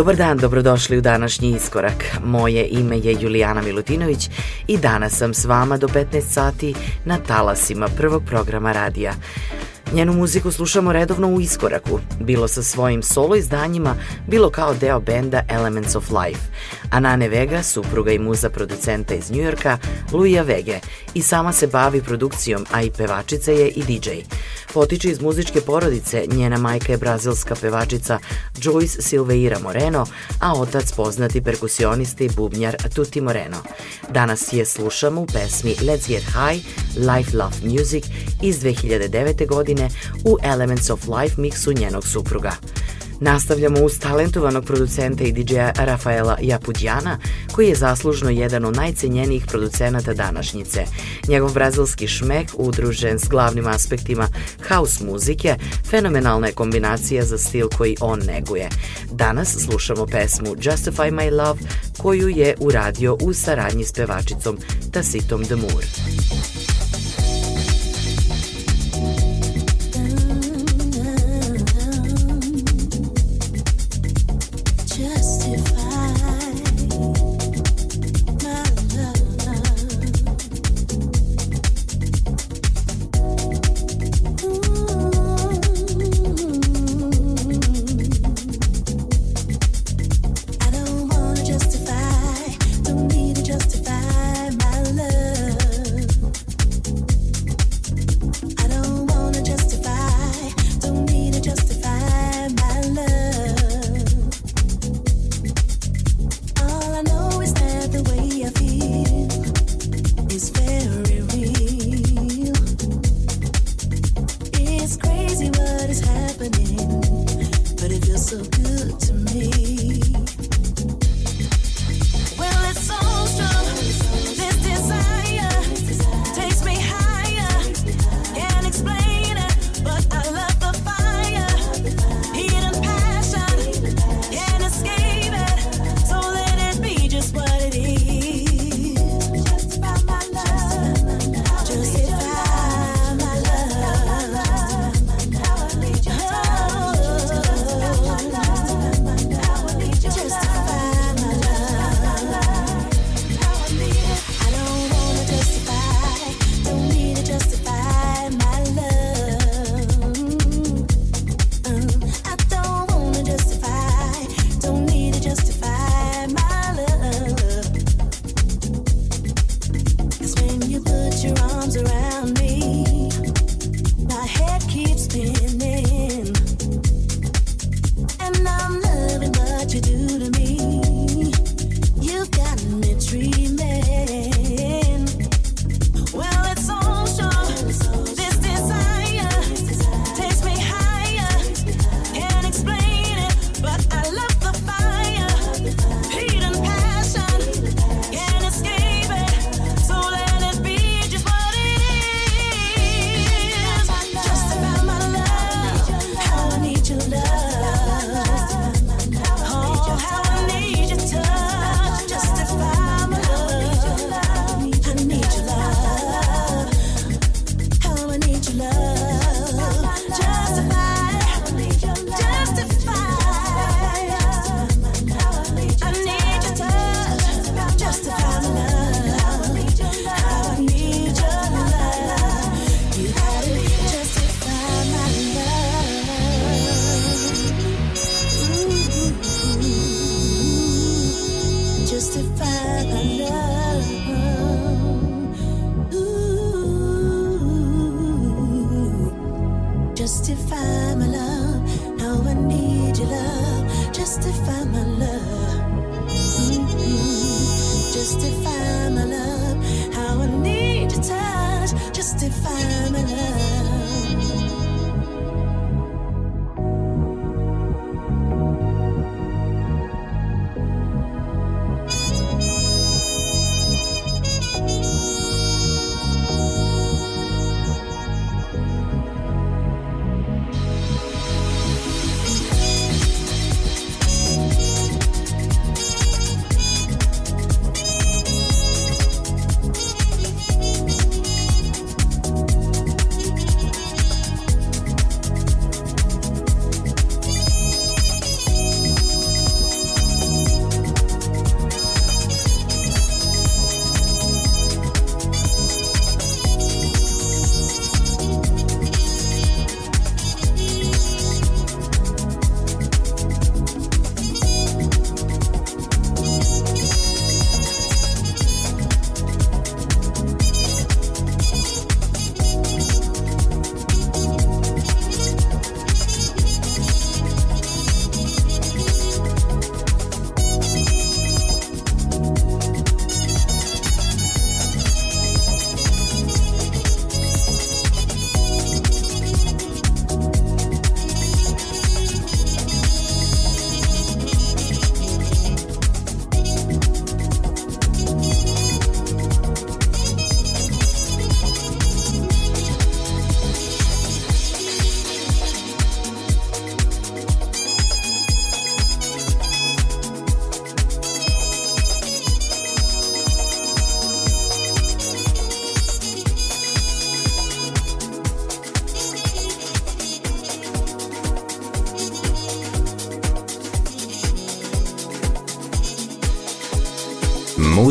Dobar dan, dobrodošli u današnji iskorak. Moje ime je Julijana Milutinović i danas sam s vama do 15 sati na talasima prvog programa radija. Njenu muziku slušamo redovno u iskoraku, bilo sa svojim solo izdanjima, bilo kao deo benda Elements of Life. Anane Vega, supruga i muza producenta iz Njujorka, Luija Vege, i sama se bavi produkcijom, a i pevačica je i DJ. Potiče iz muzičke porodice, njena majka je brazilska pevačica Joyce Silveira Moreno, a otac poznati perkusionista i bubnjar Tuti Moreno. Danas je slušamo u pesmi Let's Get High, Life Love Music iz 2009. godine u Elements of Life miksu njenog supruga. Nastavljamo uz talentovanog producenta i DJ-a Rafaela Japudjana, koji je zaslužno jedan od najcenjenijih producenata današnjice. Njegov brazilski šmek, udružen s glavnim aspektima house muzike, fenomenalna je kombinacija za stil koji on neguje. Danas slušamo pesmu Justify My Love, koju je uradio u saradnji s pevačicom Tasitom Demur.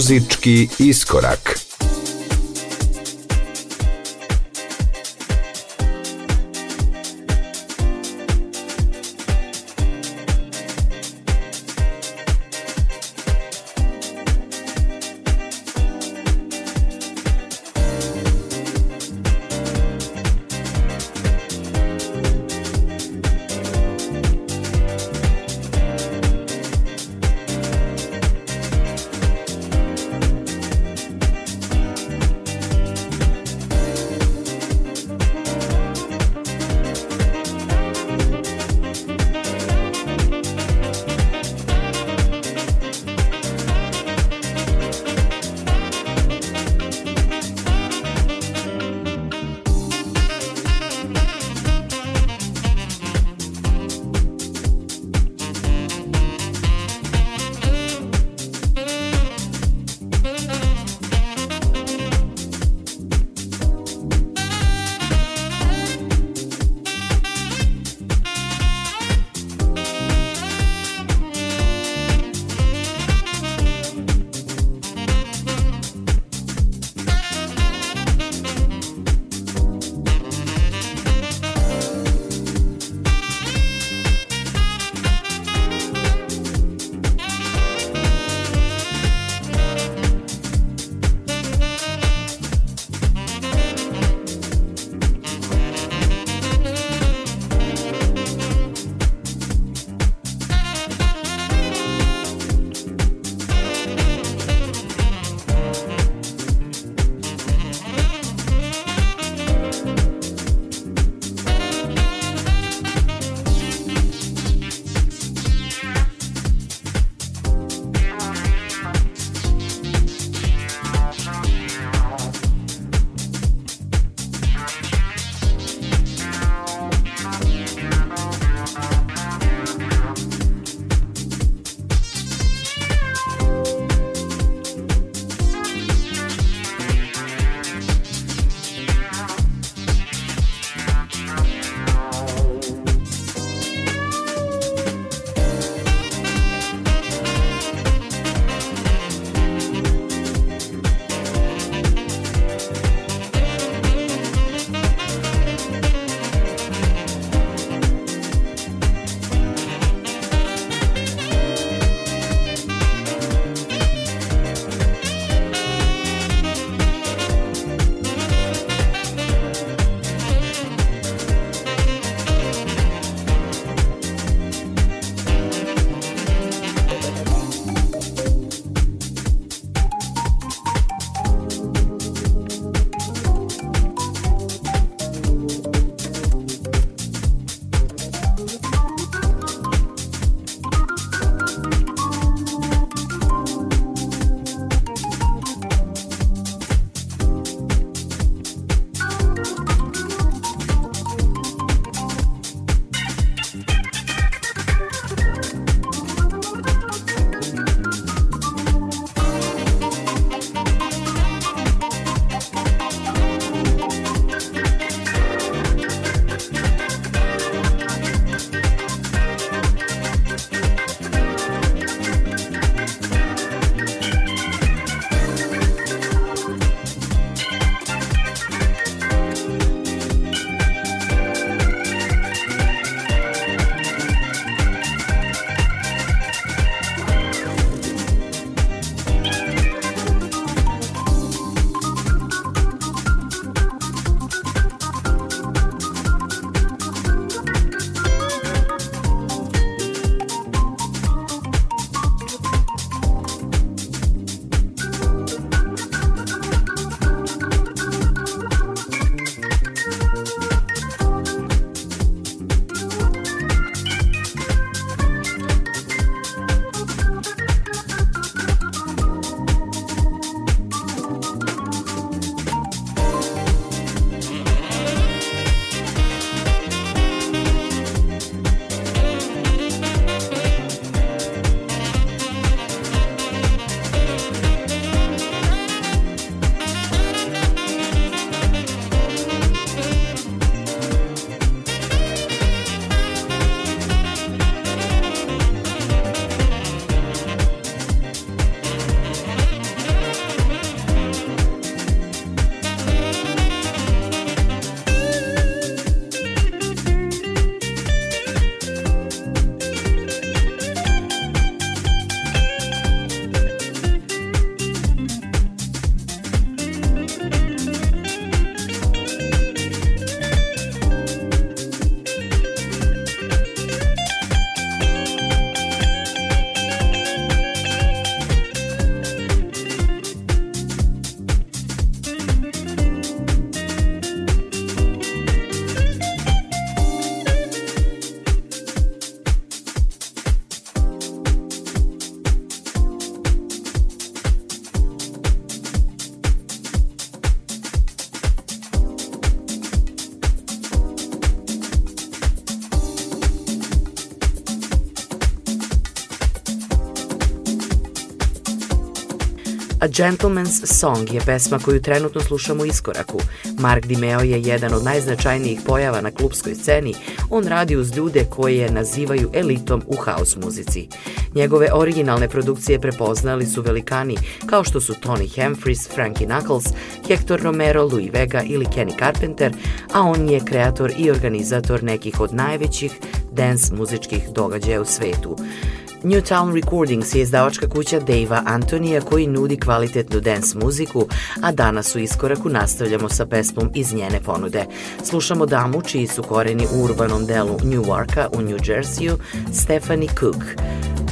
Muzički iskorak. A Gentleman's Song je pesma koju trenutno slušamo u iskoraku. Mark Dimeo je jedan od najznačajnijih pojava na klubskoj sceni. On radi uz ljude koje je nazivaju elitom u house muzici. Njegove originalne produkcije prepoznali su velikani kao što su Tony Humphries, Frankie Knuckles, Hector Romero, Louis Vega ili Kenny Carpenter, a on je kreator i organizator nekih od najvećih dance muzičkih događaja u svetu. Newtown Recordings je izdavačka kuća Dejva Antonija koji nudi kvalitetnu dance muziku, a danas u iskoraku nastavljamo sa pesmom iz njene ponude. Slušamo damu čiji su koreni u urbanom delu Newarka u New Jerseyu, Stephanie Cook.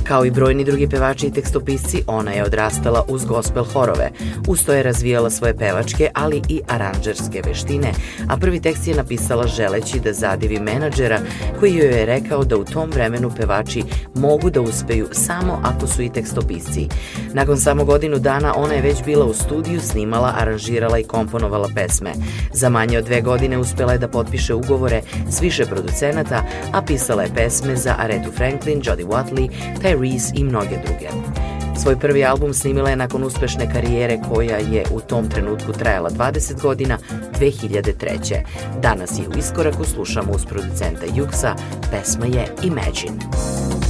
Kao i brojni drugi pevači i tekstopisci, ona je odrastala uz gospel horove. Usto je razvijala svoje pevačke, ali i aranđerske veštine, a prvi tekst je napisala želeći da zadivi menadžera koji joj je rekao da u tom vremenu pevači mogu da uspeju samo ako su i tekstopisci. Nakon samo godinu dana ona je već bila u studiju, snimala, aranžirala i komponovala pesme. Za manje od dve godine uspela je da potpiše ugovore s više producenata, a pisala je pesme za Arethu Franklin, Jody Watley, Ty Reese i mnoge druge. Svoj prvi album snimila je nakon uspešne karijere koja je u tom trenutku trajala 20 godina, 2003. Danas je u iskoraku slušamo uz producenta Juksa, pesma je. Imagine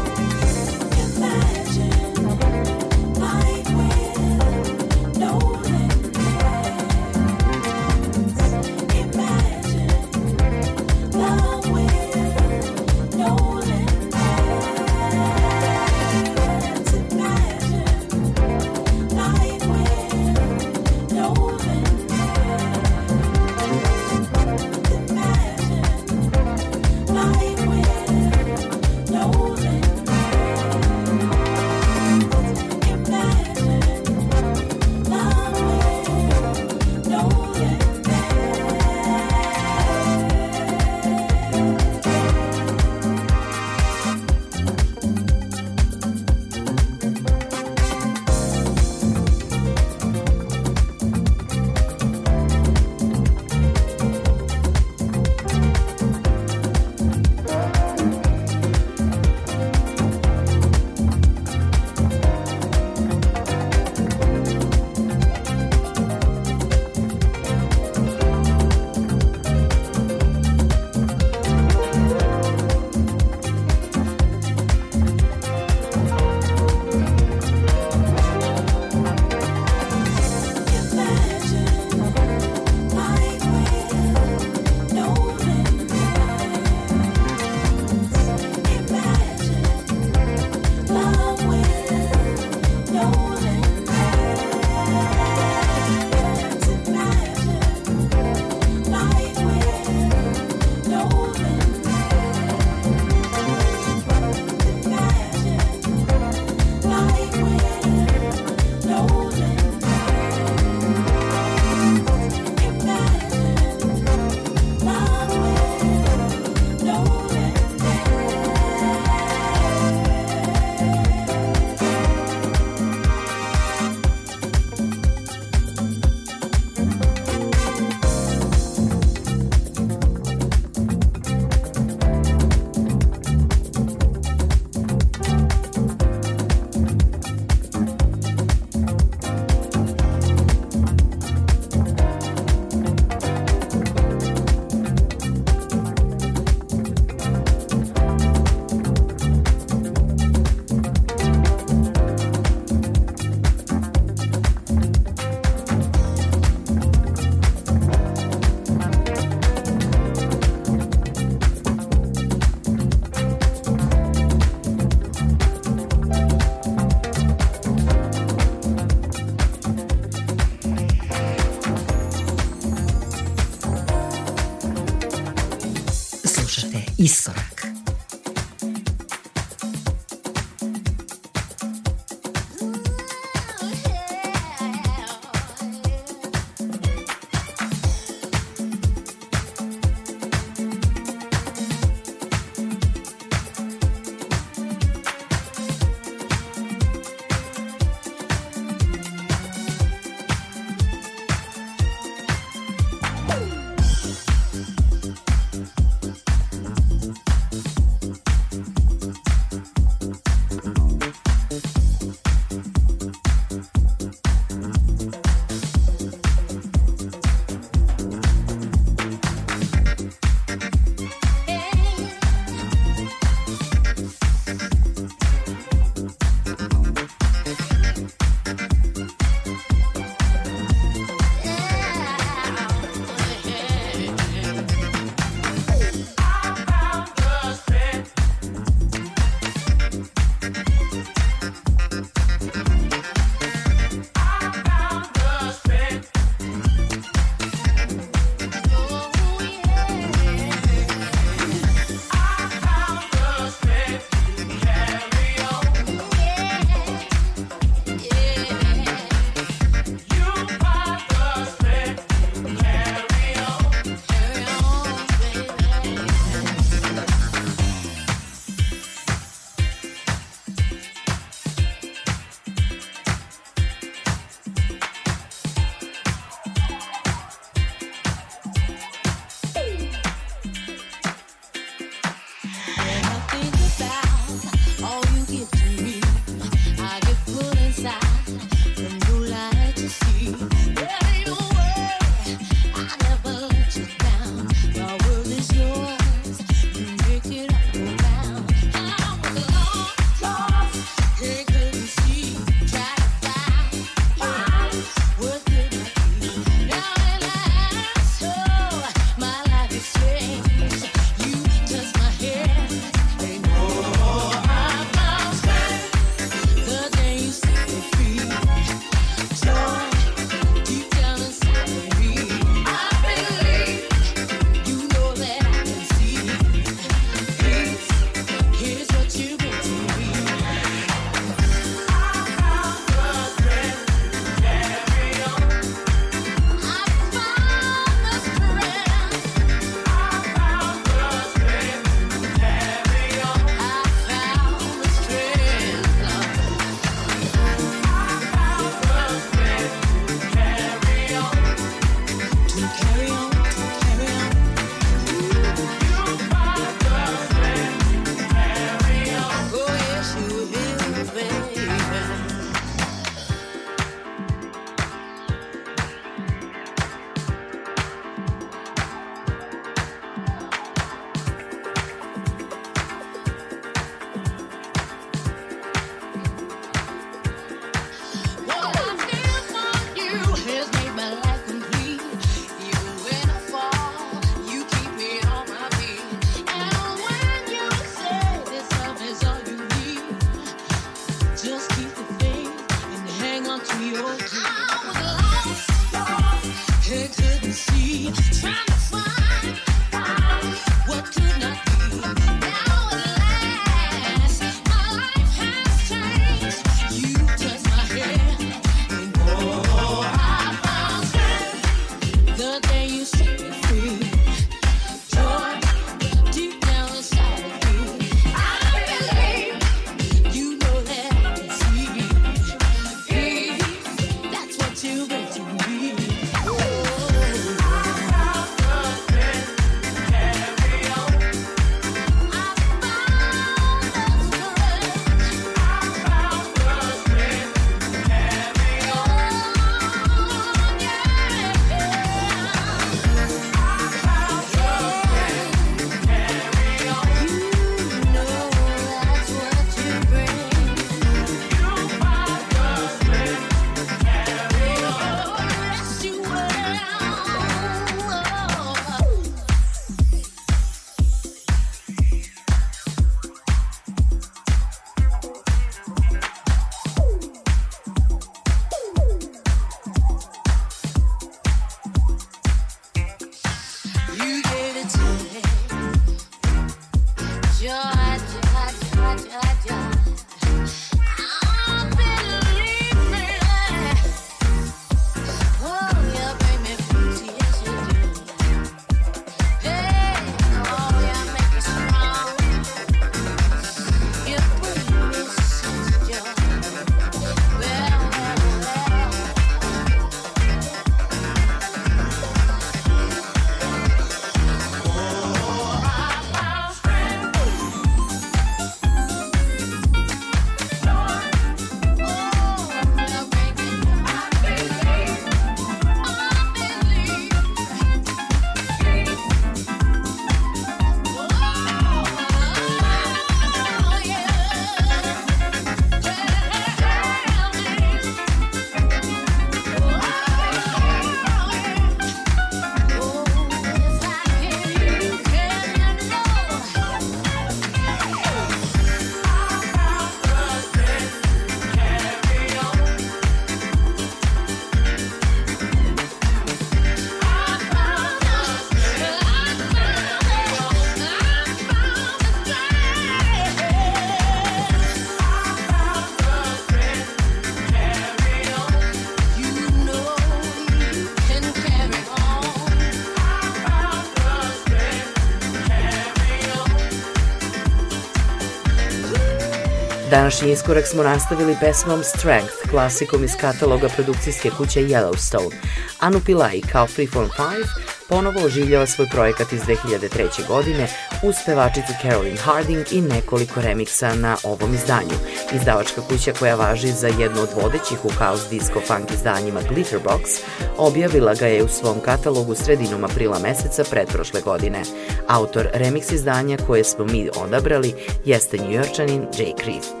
Današnji iskorak smo nastavili pesmom Strength, klasikom iz kataloga produkcijske kuće Yellowstone. Anu Pillai kao Freeform 5 ponovo oživljava svoj projekat iz 2003. godine uz pevačicu Caroline Harding i nekoliko remiksa na ovom izdanju. Izdavačka kuća koja važi za jednu od vodećih u house disco funk izdanjima Glitterbox objavila ga je u svom katalogu sredinom aprila meseca pretprošle godine. Autor remix izdanja koje smo mi odabrali jeste njujorčanin Jake Reed.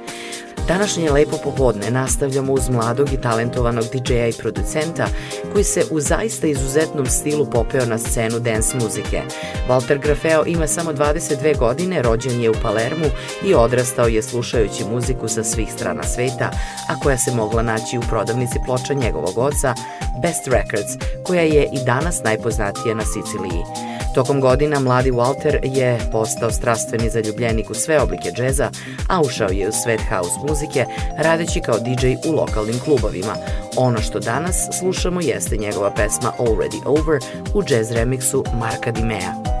Današnje lepo popodne nastavljamo uz mladog i talentovanog DJ-a i producenta koji se u zaista izuzetnom stilu popeo na scenu dance muzike. Walter Grafeo ima samo 22 godine, rođen je u Palermu i odrastao je slušajući muziku sa svih strana sveta, a koja se mogla naći u prodavnici ploča njegovog oca Best Records, koja je i danas najpoznatija na Siciliji. Tokom godina mladi Walter je postao strastveni zaljubljenik u sve oblike džeza, a ušao je u svet house muzike radeći kao DJ u lokalnim klubovima. Ono što danas slušamo jeste njegova pesma Already Over u jazz remiksu Marka Dimea.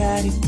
daddy.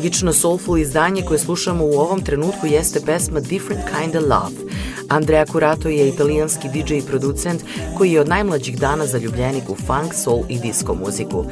Magično soulful izdanje koje slušamo u ovom trenutku jeste pesma Different Kind of Love. Andrea Curato je italijanski DJ i producent koji je od najmlađih dana zaljubljenik u funk, soul i disco muziku.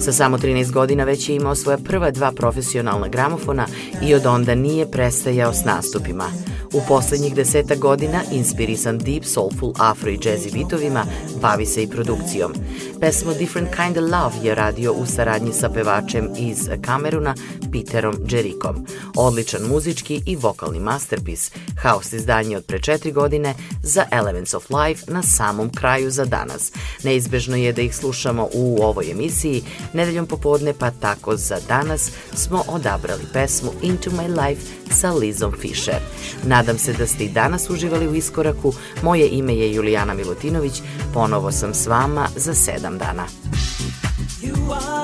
Sa samo 13 godina već je imao svoja prva dva profesionalna gramofona i od onda nije prestajao s nastupima. U poslednjih deseta godina, inspirisan deep, soulful, afro i jazzy bitovima, bavi se i produkcijom. Pesmu Different Kind of Love je radio u saradnji sa pevačem iz Kameruna, Peterom Jerikom. Odličan muzički i vokalni masterpiece, house izdanje od pre četiri godine za Elements of Life na samom kraju za danas. Neizbežno je da ih slušamo u ovoj emisiji, nedeljom popodne pa tako za danas smo odabrali pesmu Into My Life sa Lizom Fisher. Nadam se da ste i danas uživali u iskoraku. Moje ime je Julijana Milutinović. Ponovo sam s vama za sedam You are.